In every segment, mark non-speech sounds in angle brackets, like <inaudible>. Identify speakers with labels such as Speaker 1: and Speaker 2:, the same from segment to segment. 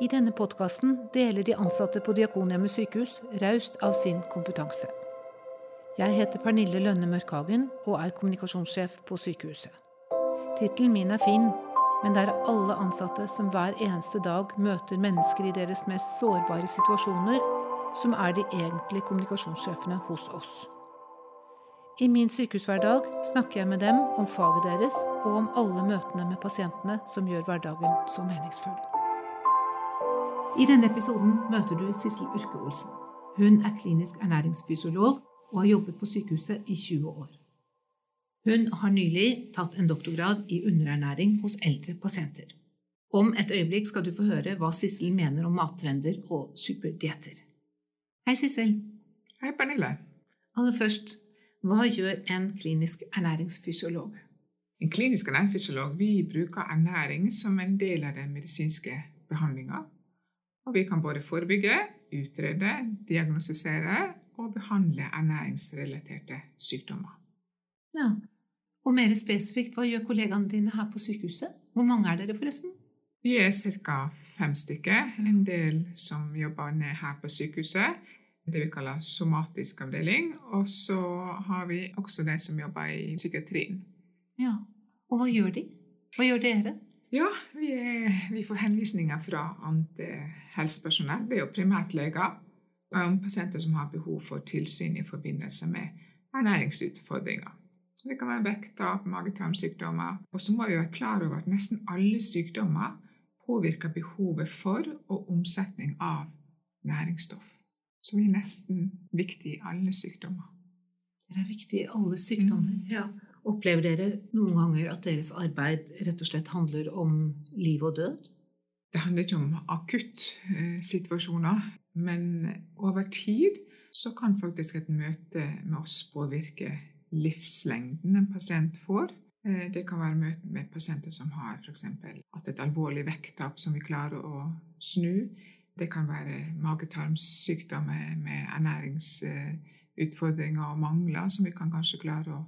Speaker 1: I denne podkasten deler de ansatte på Diakonhjemmet sykehus raust av sin kompetanse. Jeg heter Pernille Lønne Mørkhagen og er kommunikasjonssjef på sykehuset. Tittelen min er fin, men det er alle ansatte som hver eneste dag møter mennesker i deres mest sårbare situasjoner, som er de egentlige kommunikasjonssjefene hos oss. I min sykehushverdag snakker jeg med dem om faget deres og om alle møtene med pasientene som gjør hverdagen så meningsfull. I denne episoden møter du Sissel Urke Olsen. Hun er klinisk ernæringsfysiolog og har jobbet på sykehuset i 20 år. Hun har nylig tatt en doktorgrad i underernæring hos eldre pasienter. Om et øyeblikk skal du få høre hva Sissel mener om mattrender og superdietter. Hei, Sissel.
Speaker 2: Hei, Pernille.
Speaker 1: Aller først, hva gjør en klinisk ernæringsfysiolog?
Speaker 2: En klinisk ernæringsfysiolog vi bruker ernæring som en del av den medisinske behandlinga. Og vi kan både forebygge, utrede, diagnostisere og behandle ernæringsrelaterte sykdommer.
Speaker 1: Ja, Og mer spesifikt, hva gjør kollegaene dine her på sykehuset? Hvor mange er dere, forresten?
Speaker 2: Vi er ca. fem stykker. En del som jobber ned her på sykehuset. Det vi kaller somatisk avdeling. Og så har vi også de som jobber i psykiatrien.
Speaker 1: Ja, Og hva gjør de? Hva gjør dere?
Speaker 2: Ja, vi, er, vi får henvisninger fra annet helsepersonell. Det er jo primært leger. Om pasienter som har behov for tilsyn i forbindelse med ernæringsutfordringer. Så det kan være vekttap, mage-tarmsykdommer. Og så må vi være klar over at nesten alle sykdommer påvirker behovet for og omsetning av næringsstoff. Så vi er nesten viktig i alle sykdommer.
Speaker 1: Det er viktig i alle sykdommer. Mm. ja. Opplever dere noen ganger at deres arbeid rett og slett handler om liv og død?
Speaker 2: Det handler ikke om akuttsituasjoner, men over tid så kan faktisk et møte med oss påvirke livslengden en pasient får. Eh, det kan være møte med pasienter som har f.eks. hatt et alvorlig vekttap som vi klarer å snu. Det kan være mage-tarmsykdommer med ernæringsutfordringer og mangler som vi kan kanskje klare å,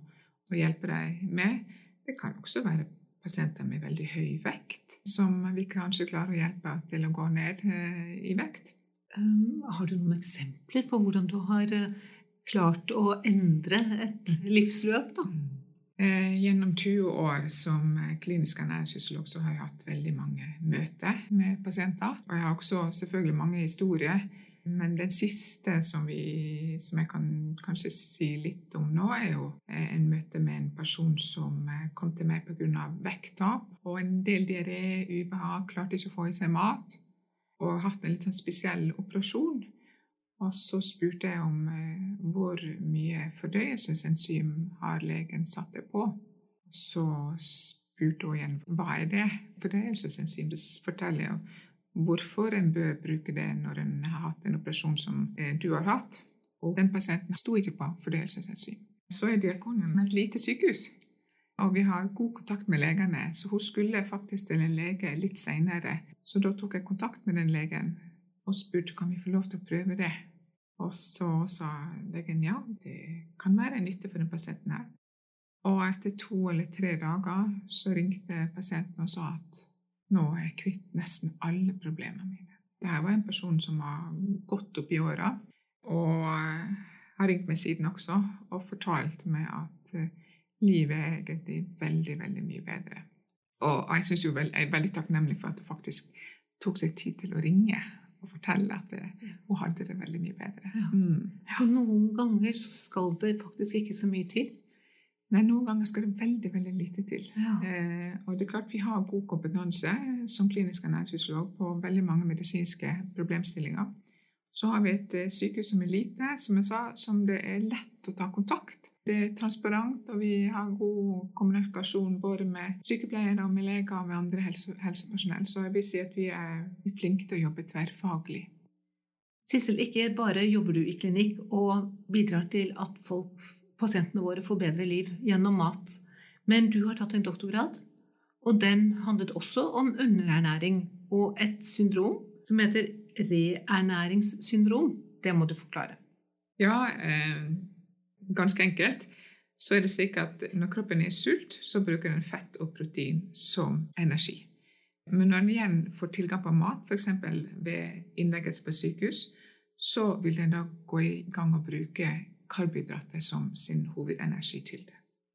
Speaker 2: å hjelpe deg med. Det kan også være pasienter med veldig høy vekt som vi kanskje klarer å hjelpe til å gå ned eh, i vekt.
Speaker 1: Um, har du noen eksempler på hvordan du har uh, klart å endre et livsløp, da?
Speaker 2: Eh, gjennom 20 år som klinisk ernæringsfysiolog så har jeg hatt veldig mange møter med pasienter. Og jeg har også selvfølgelig mange historier. Men den siste som, vi, som jeg kan kanskje si litt om nå, er jo eh, en møte med en person som eh, kom til meg pga. vekttap og en del diaré, ubehag, klarte ikke å få i seg mat. Og hatt en litt sånn spesiell operasjon. Og så spurte jeg om eh, hvor mye fordøyelsesenzym har legen satt det på. Så spurte hun igjen hva er det fordøyelsesenzym. Forteller jeg hvorfor en bør bruke det når en har hatt en operasjon som eh, du har hatt. Og den pasienten sto ikke på fordøyelseshensyn. Så er Diakonhjem et lite sykehus. Og vi har god kontakt med legene, så hun skulle faktisk til en lege litt seinere. Så da tok jeg kontakt med den legen og spurte kan vi få lov til å prøve det. Og så sa legen ja, det kan være nytte for den pasienten her. Og etter to eller tre dager så ringte pasienten og sa at nå er jeg kvitt nesten alle problemene mine. Dette var en person som var godt opp i åra, og har ringt meg siden også og fortalt meg at eh, livet er egentlig veldig, veldig mye bedre. Og jeg, jo vel, jeg er veldig takknemlig for at hun faktisk tok seg tid til å ringe og fortelle at det, hun hadde det veldig mye bedre. Ja.
Speaker 1: Mm. Så noen ganger så skal det faktisk ikke så mye til?
Speaker 2: Nei, noen ganger skal det veldig veldig lite til. Ja. Eh, og det er klart Vi har god kompetanse som klinisk ernæringsfysiolog på veldig mange medisinske problemstillinger. Så har vi et eh, sykehus som er lite, som jeg sa, som det er lett å ta kontakt det er transparent, og vi har god kommunikasjon både med sykepleiere og med leger og med andre helse, helsepersonell. Så jeg vil si at vi er flinke til å jobbe tverrfaglig.
Speaker 1: Sissel, ikke bare jobber du i klinikk og bidrar til at folk, pasientene våre får bedre liv gjennom mat, men du har tatt en doktorgrad, og den handlet også om underernæring og et syndrom som heter reernæringssyndrom. Det må du forklare.
Speaker 2: Ja, eh ganske enkelt, så er det slik at når kroppen er sult, så bruker den fett og protein som energi. Men når den igjen får tilgang på mat, f.eks. ved innleggelse på sykehus, så vil den da gå i gang og bruke karbohydrater som sin hovedenergikilde.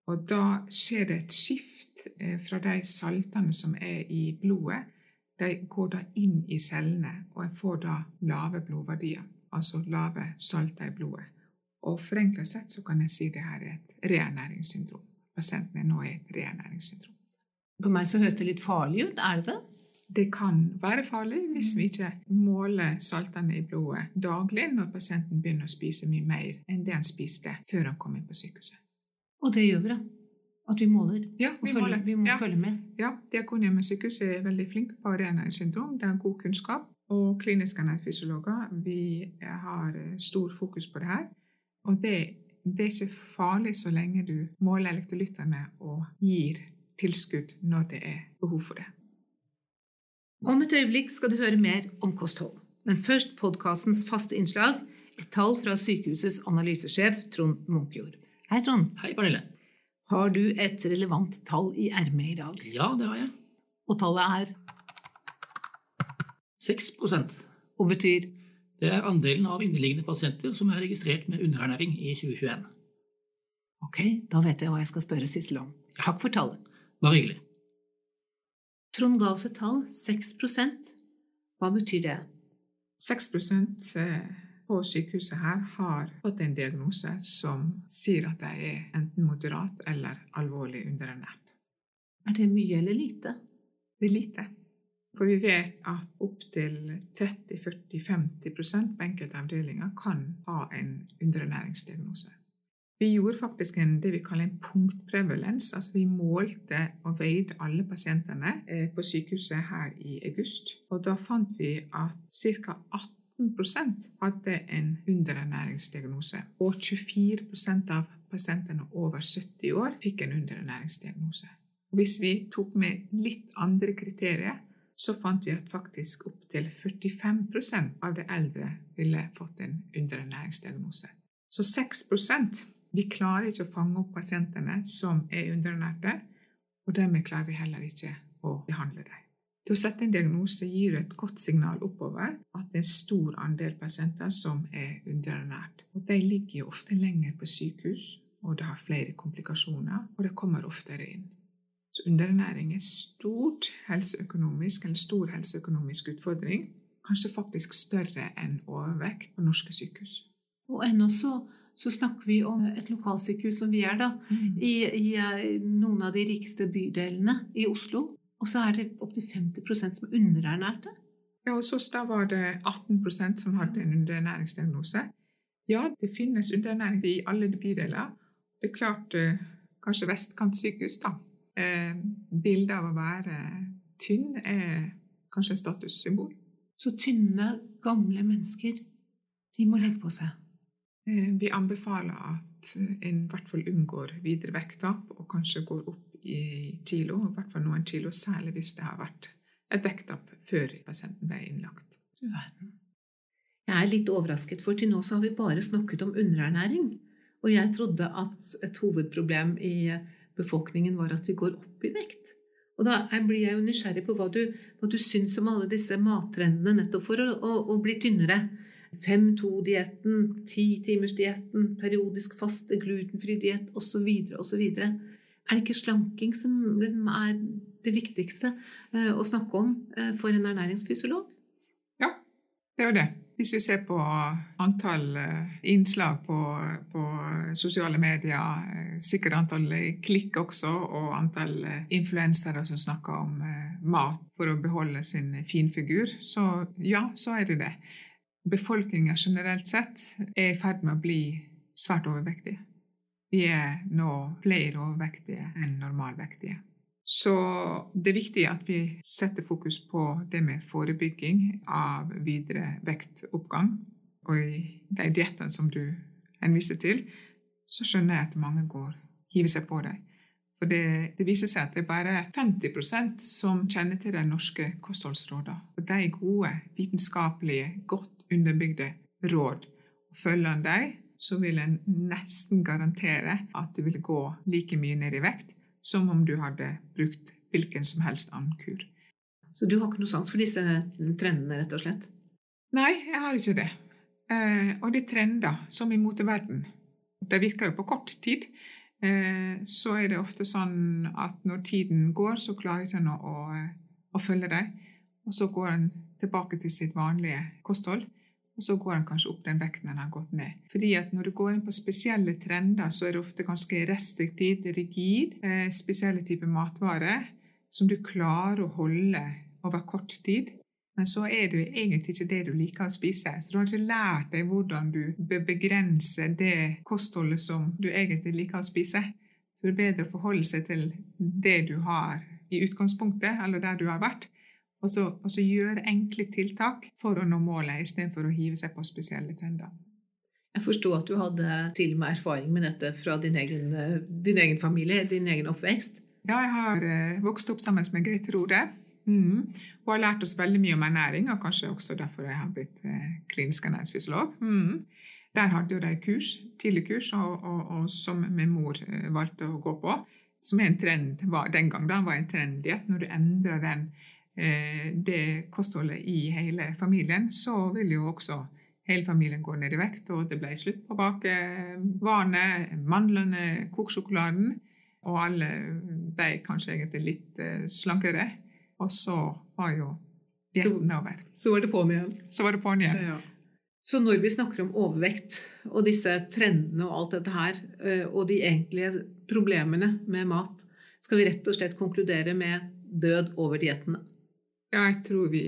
Speaker 2: Og da skjer det et skift eh, fra de saltene som er i blodet. De går da inn i cellene, og en får da lave blodverdier, altså lave salter i blodet. Og forenkla sett så kan jeg si det her er et reernæringssyndrom. Pasienten er nå i et reernæringssyndrom.
Speaker 1: På meg så høres det litt farlig ut. Er det det?
Speaker 2: Det kan være farlig hvis vi ikke måler saltene i blodet daglig når pasienten begynner å spise mye mer enn det han spiste før han kom inn på sykehuset.
Speaker 1: Og det gjør vi, da? At vi måler?
Speaker 2: Ja, vi,
Speaker 1: følger,
Speaker 2: måler.
Speaker 1: vi må
Speaker 2: ja.
Speaker 1: følge med?
Speaker 2: Ja, Diakonhjemmet sykehuset er veldig flinke på renæringssyndrom. Det er god kunnskap. Og kliniske ernæringsfysiologer vi har stor fokus på det her. Og det, det er ikke farlig så lenge du måler elektrolyttene og gir tilskudd når det er behov for det.
Speaker 1: Om et øyeblikk skal du høre mer om kosthold. Men først podkastens faste innslag, et tall fra sykehusets analysesjef Trond Munkjord. Hei, Trond.
Speaker 3: Hei, Pernille.
Speaker 1: Har du et relevant tall i ermet i dag?
Speaker 3: Ja, det har jeg.
Speaker 1: Og tallet er
Speaker 3: 6%
Speaker 1: og betyr
Speaker 3: Det er andelen av inneliggende pasienter som er registrert med underernæring i 2021.
Speaker 1: Ok, da vet jeg hva jeg skal spørre Sissel om. Takk for tallet.
Speaker 3: Bare hyggelig.
Speaker 1: Trond ga oss et tall 6 Hva betyr det?
Speaker 2: 6% på sykehuset her har fått en diagnose som sier at de er enten moderat eller alvorlig underernært.
Speaker 1: Er det mye eller lite?
Speaker 2: Det er lite. For vi vet at opptil 30-40-50 på enkelte avdelinger kan ha en underernæringsdiagnose. Vi gjorde faktisk en, det vi kaller en punktprevalens. altså Vi målte og veide alle pasientene eh, på sykehuset her i august. Og da fant vi at ca. 18 hadde en underernæringsdiagnose. Og 24% av pasientene over 70 år fikk en underernæringsdiagnose. Hvis vi tok med litt andre kriterier, så fant vi at faktisk opptil 45 av de eldre ville fått en underernæringsdiagnose. Så 6 vi klarer ikke å fange opp pasientene som er underernærte, og dermed klarer vi heller ikke å behandle dem. Til å sette en diagnose gir et godt signal oppover at det er en stor andel pasienter som er underernært. Og De ligger jo ofte lenger på sykehus, og det har flere komplikasjoner, og det kommer oftere inn. Så underernæring er stort helseøkonomisk, eller stor helseøkonomisk utfordring. Kanskje faktisk større enn overvekt på norske sykehus.
Speaker 1: Og ennå så, så snakker vi om et lokalsykehus som vi er, da.
Speaker 2: Mm.
Speaker 1: I, i eh, noen av de rikeste bydelene i Oslo. Og så er det opptil 50% som er underernærte.
Speaker 2: Ja, hos oss da var det 18% som hadde en underernæringsdiagnose. Ja, det finnes underernæring i alle de bydeler. Det er klart eh, kanskje vestkantsykehus, da. Eh, bildet av å være tynn er kanskje et statussymbol.
Speaker 1: Så tynne, gamle mennesker, de må legge på seg.
Speaker 2: Eh, vi anbefaler at en i hvert fall unngår videre vekttap, og kanskje går opp i kilo, i hvert fall noen kilo, særlig hvis det har vært et vekttap før pasienten ble innlagt.
Speaker 1: Jeg er litt overrasket, for til nå så har vi bare snakket om underernæring. Og jeg trodde at et hovedproblem i befolkningen var at vi går opp i vekt. Og da blir jeg jo nysgjerrig på hva du, hva du syns om alle disse mattrendene nettopp for å, å, å bli tynnere. 5-2-dietten, 10-timersdietten, periodisk faste, glutenfri diett osv. osv. Er det ikke slanking som er det viktigste eh, å snakke om eh, for en ernæringsfysiolog?
Speaker 2: Ja, det er jo det. Hvis vi ser på antall eh, innslag på, på sosiale medier, sikkert antall klikk også, og antall influensere som snakker om mat for å beholde sin finfigur, så ja, så er det det. Befolkninga generelt sett er i ferd med å bli svært overvektige. Vi er nå flere overvektige enn normalvektige. Så det er viktig at vi setter fokus på det med forebygging av videre vektoppgang. Og i de diettene som du henviser til, så skjønner jeg at mange går, hiver seg på dem. For det, det, viser seg at det er bare 50% som kjenner til de norske kostholdsrådene. Og de gode, vitenskapelige, godt underbygde råd. Følger en dem, så vil en nesten garantere at du vil gå like mye ned i vekt som om du hadde brukt hvilken som helst annen kur.
Speaker 1: Så du har ikke noe sans for disse trendene, rett og slett?
Speaker 2: Nei, jeg har ikke det. Eh, og det er trender, som i moteverden. Det virker jo på kort tid. Eh, så er det ofte sånn at når tiden går, så klarer ikke en å, å, å følge dem. Og så går en tilbake til sitt vanlige kosthold. Og så går han kanskje opp den vekten han har gått ned. Fordi at når du går inn på spesielle trender, så er det ofte ganske restriktivt, rigid. Eh, spesielle typer matvarer som du klarer å holde over kort tid. Men så er det jo egentlig ikke det du liker å spise. Så du har ikke lært deg hvordan du bør begrense det kostholdet som du egentlig liker å spise. Så det er bedre å forholde seg til det du har i utgangspunktet, eller der du har vært og så, og så gjøre enkle tiltak for å nå målet, istedenfor å hive seg på spesielle trender.
Speaker 1: Jeg forsto at du hadde til og med erfaring med dette fra din egen, din egen, familie, din egen oppvekst.
Speaker 2: Ja, jeg har eh, vokst opp sammen med Grete Rode. Mm. Hun har lært oss veldig mye om ernæring, og kanskje også derfor jeg har blitt eh, klinisk ernæringsfysiolog. Mm. Der hadde de kurs, tidlig kurs, og, og, og, som min mor eh, valgte å gå på. Som er en trend, den gang da var en trenddiett. Når du endrer den Eh, det kostholdet i hele familien, så vil jo også hele familien gå ned i vekt. Og det ble slutt på bakevarene, mandlene, kokesjokoladen. Og alle ble kanskje egentlig litt eh, slankere. Og så var jo dietten over.
Speaker 1: Så var det på'n igjen.
Speaker 2: Så var det på'n igjen.
Speaker 1: Ja. Så når vi snakker om overvekt og disse trendene og alt dette her, eh, og de egentlige problemene med mat, skal vi rett og slett konkludere med død over diettene?
Speaker 2: Ja, jeg tror vi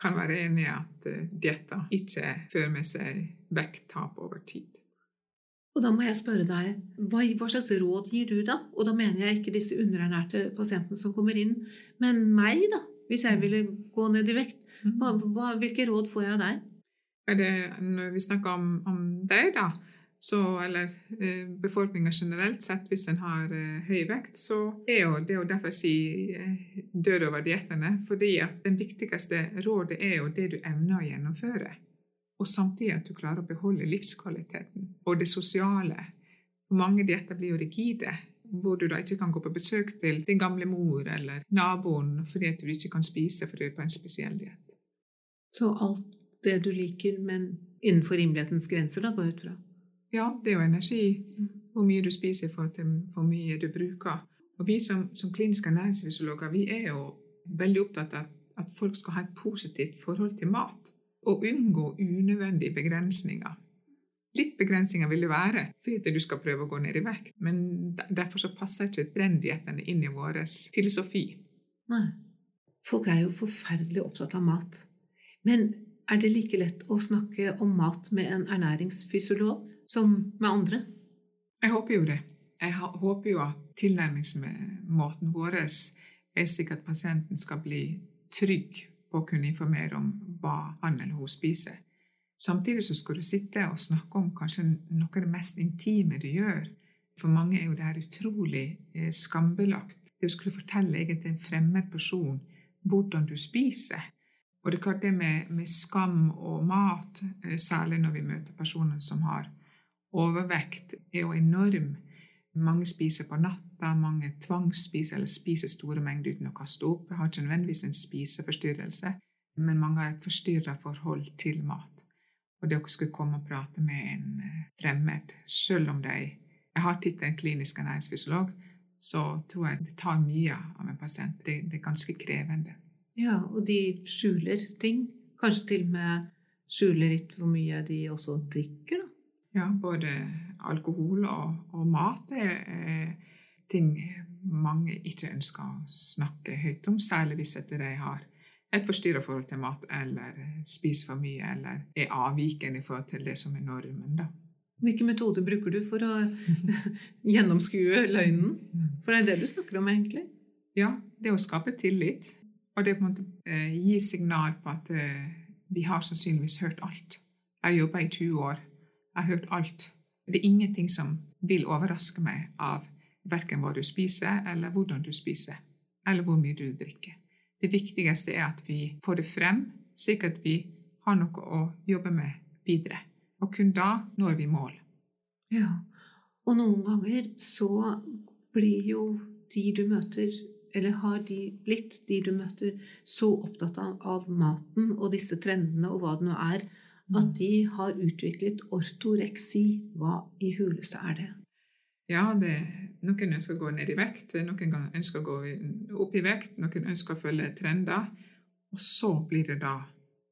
Speaker 2: kan være enige at uh, dietter ikke fører med seg vekttap over tid.
Speaker 1: Og da må jeg spørre deg, hva, hva, slags råd gir du da? Og da mener jeg ikke disse underernærte pasientene som kommer inn, men meg, da, hvis jeg ville gå ned i vekt. Mm. Hva, hva, hvilke råd får jeg av deg?
Speaker 2: Det, når vi snakker om, om deg, da, så, eller eh, befolkninga generelt sett, hvis en har eh, høy vekt, så er jo det å derfor si eh, død over diettene. fordi at den viktigste rådet er jo det du evner å gjennomføre. Og samtidig at du klarer å beholde livskvaliteten og det sosiale. Mange dietter blir jo rigide, hvor du da ikke kan gå på besøk til din gamle mor eller naboen fordi at du ikke kan spise for du er på en spesiell diett.
Speaker 1: Så alt det du liker, men innenfor rimelighetens grenser, da, går ut fra?
Speaker 2: Ja, det er jo energi. Hvor mye du spiser for hvor mye du bruker. Og vi som, som kliniske ernæringsfysiologer vi er jo veldig opptatt av at folk skal ha et positivt forhold til mat. Og unngå unødvendige begrensninger. Litt begrensninger vil det være fordi du skal prøve å gå ned i vekt. Men derfor så passer ikke trendighetene inn i vår filosofi.
Speaker 1: Nei. Folk er jo forferdelig opptatt av mat. Men er det like lett å snakke om mat med en ernæringsfysiolog som med andre?
Speaker 2: Jeg håper jo det. Jeg håper jo at tilnærmingsmåten vår er slik at pasienten skal bli trygg på å kunne informere om hva han eller hun spiser. Samtidig så skal du sitte og snakke om kanskje noe av det mest intime du gjør. For mange er jo det her utrolig eh, skambelagt. Det å skulle fortelle egentlig en fremmed person hvordan du spiser. Og det er klart det med, med skam og mat, eh, særlig når vi møter personer som har Overvekt er jo enorm. Mange spiser på natta, mange tvangsspiser eller spiser store mengder uten å kaste opp. Jeg har ikke nødvendigvis en spiseforstyrrelse, men mange har et forstyrra forhold til mat. Og det å skulle komme og prate med en eh, fremmed, selv om de Jeg har tittelen klinisk ernæringsfysiolog, så tror jeg det tar mye av en pasient. Det, det, er ganske krevende.
Speaker 1: Ja, og de skjuler ting. Kanskje til og med skjuler litt hvor mye de også drikker, da.
Speaker 2: Ja, både alkohol og, og mat er ting mange ikke ønsker å snakke høyt om, særlig hvis de har et forstyrra forhold til mat eller spiser for mye eller er avvikende i forhold til det som er normen. da.
Speaker 1: Hvilke metoder bruker du for å <laughs> gjennomskue løgnen? For det er det du snakker om, egentlig?
Speaker 2: Ja, det å skape tillit. Og det på en måte eh, gi signal på at eh, vi har sannsynligvis hørt alt. Jeg har jobba i 20 år jeg har hørt alt. Det er ingenting som vil overraske meg av verken hva du spiser, eller hvordan du spiser, eller hvor mye du drikker. Det viktigste er at vi får det frem, slik at vi har noe å jobbe med videre. Og kun da når vi mål.
Speaker 1: Ja, og noen ganger så blir jo de du møter, eller har de blitt, de du møter, så opptatt av, av maten og disse trendene og hva det nå er, at de har utviklet ortoreksi. Hva i huleste er det?
Speaker 2: Ja, det, noen ønsker å gå ned i vekt, noen ønsker å gå opp i vekt, noen ønsker å følge trender. Og så blir det da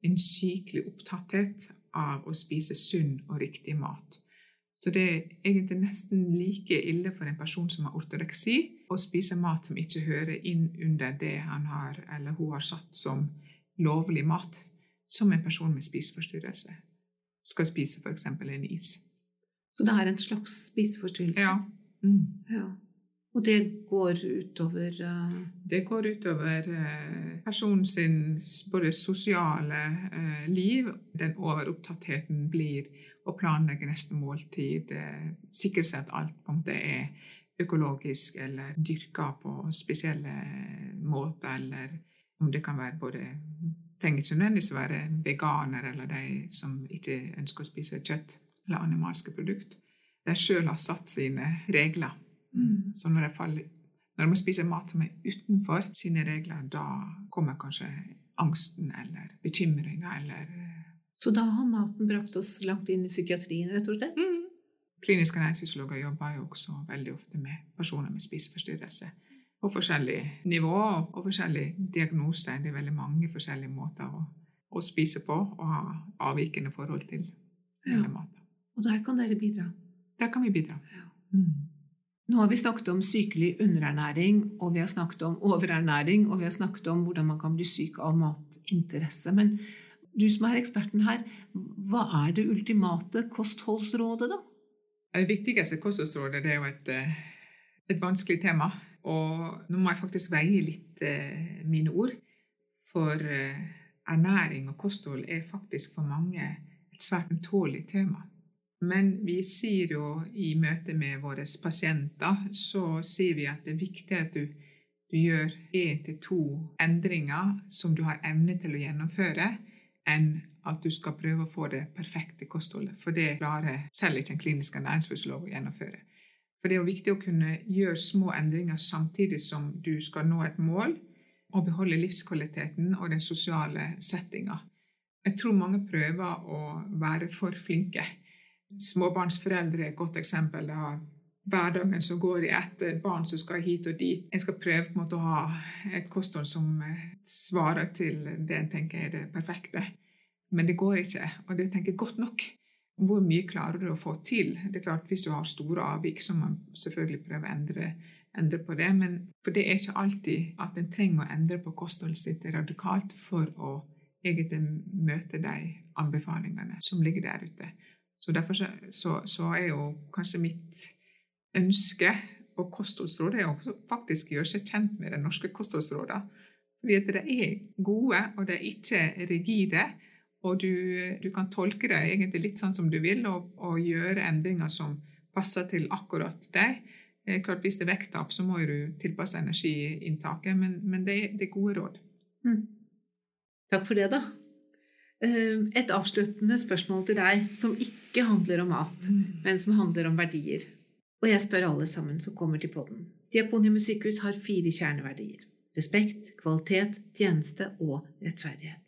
Speaker 2: en sykelig opptatthet av å spise sunn og riktig mat. Så det er egentlig nesten like ille for en person som har ortoreksi, å spise mat som ikke hører inn under det han har eller hun har satt som lovlig mat, som en person med spiseforstyrrelse skal spise f.eks. en is.
Speaker 1: Så det er en slags spiseforstyrrelse?
Speaker 2: Ja. Mm.
Speaker 1: ja. Og det går utover uh...
Speaker 2: Det går utover uh, personens både sosiale uh, liv. Den overopptattheten blir å planlegge neste måltid, sikre seg at alt på en måte er økologisk eller dyrka på spesielle måter, eller om det kan være både trenger ikke nødvendigvis være veganer eller de som ikke ønsker å spise kjøtt eller animalske produkter. De sjøl har satt sine regler Mm. Så når jeg faller når man spiser mat som er utenfor sine regler, da kommer kanskje angsten eller bekymringa eller eh,
Speaker 1: Så da har maten brakt oss langt inn i psykiatrien, rett og slett? Mm.
Speaker 2: Kliniske næringsfysiologer jobber jo også veldig ofte med personer med spiseforstyrrelse. På forskjellig nivå og forskjellige diagnoser. Det er veldig mange forskjellige måter å, å spise på og ha avvikende forhold til ja. maten.
Speaker 1: Og der kan dere bidra?
Speaker 2: Der kan vi bidra.
Speaker 1: Ja. Mm. Nå har vi snakket om sykelig underernæring, og vi har snakket om overernæring, og vi har snakket om hvordan man kan bli syk av matinteresse. Men du som er eksperten her, hva er det ultimate kostholdsrådet, da?
Speaker 2: Det viktigste kostholdsrådet det er jo et, eh, et, vanskelig tema. Og nå må jeg faktisk veie litt eh, mine ord. For eh, ernæring og kosthold er faktisk for mange et svært ømtålig tema. Men vi sier jo i møte med våre pasienter så sier vi at det er viktig at du, du gjør én til to endringer som du har evne til å gjennomføre, enn at du skal prøve å få det perfekte kostholdet. For det klarer selv ikke en klinisk ernæringsfysiolog å gjennomføre. For det er jo viktig å kunne gjøre små endringer samtidig som du skal nå et mål og beholde livskvaliteten og den sosiale settinga. Jeg tror mange prøver å være for flinke Småbarnsforeldre er et godt eksempel. Det hverdagen som går i ett, barn som skal hit og dit. En skal prøve på en måte å ha et kosthold som eh, svarer til det en tenker er det perfekte. Men det går ikke. Og det tenker jeg godt nok. Hvor mye klarer du å få til? Det er klart Hvis du har store avvik, så må man selvfølgelig prøve å endre, endre på det. Men for det er ikke alltid at en trenger å endre på kostholdet sitt radikalt for å egentlig møte de anbefalingene som ligger der ute. Så derfor så, så, så, er jo kanskje mitt ønske og kostholdsråd er også faktisk gjøre seg kjent med de norske kostholdsrådene. Fordi at de er gode, og de er ikke rigide. Og du, du, kan tolke det egentlig litt sånn som du vil, og, og gjøre endringer som passer til akkurat deg. Klart Hvis det er vekttap, så må du tilpasse energiinntaket, men, men det, det, er gode råd. Mm.
Speaker 1: Takk for det, da. Eh, et avsluttende spørsmål til deg som ikke handler om mat, men som handler om verdier. Og jeg spør alle sammen som kommer til podden. Diakonium sykehus har fire kjerneverdier. Respekt, kvalitet, tjeneste og rettferdighet.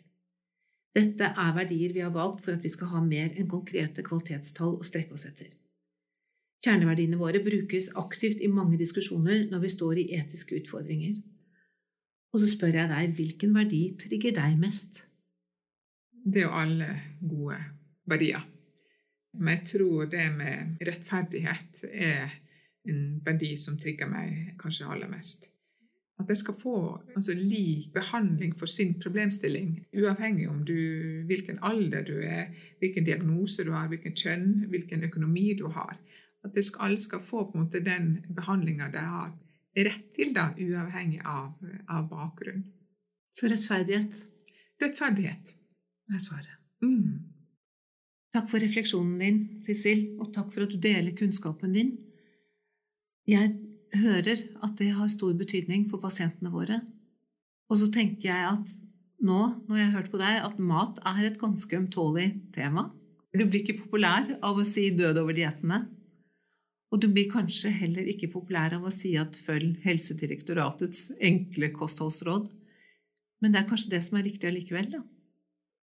Speaker 1: Dette er verdier vi har valgt for at vi skal ha mer enn konkrete kvalitetstall å strekke oss etter. Kjerneverdiene våre brukes aktivt i mange diskusjoner når vi står i etiske utfordringer. Og så spør jeg deg hvilken verdi trigger deg mest?
Speaker 2: det er jo alle gode verdier. Men jeg tror det med rettferdighet er en verdi som trigger meg kanskje aller mest. At jeg skal få altså, lik behandling for sin problemstilling, uavhengig om du, hvilken alder du er, hvilken diagnose du har, hvilken kjønn, hvilken økonomi du har. At skal, alle skal få måte den behandlinga de har rett til, da, uavhengig av, av bakgrunn.
Speaker 1: Så rettferdighet?
Speaker 2: Rettferdighet
Speaker 1: er svaret. Mm. Takk for refleksjonen din, Sissel, og takk for at du deler kunnskapen din. Jeg hører at det har stor betydning for pasientene våre. Og så tenker jeg at nå, når jeg har hørt på deg, at mat er et ganske ømtålig tema. Du blir ikke populær av å si 'død over diettene'. Og du blir kanskje heller ikke populær av å si at følg Helsedirektoratets enkle kostholdsråd, men det er kanskje det som er riktig allikevel, da.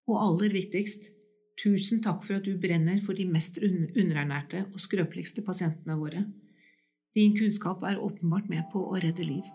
Speaker 1: Og aller viktigst, tusen takk for at du brenner for de mest underernærte og skrøpeligste pasientene våre. Din kunnskap er åpenbart med på å redde liv.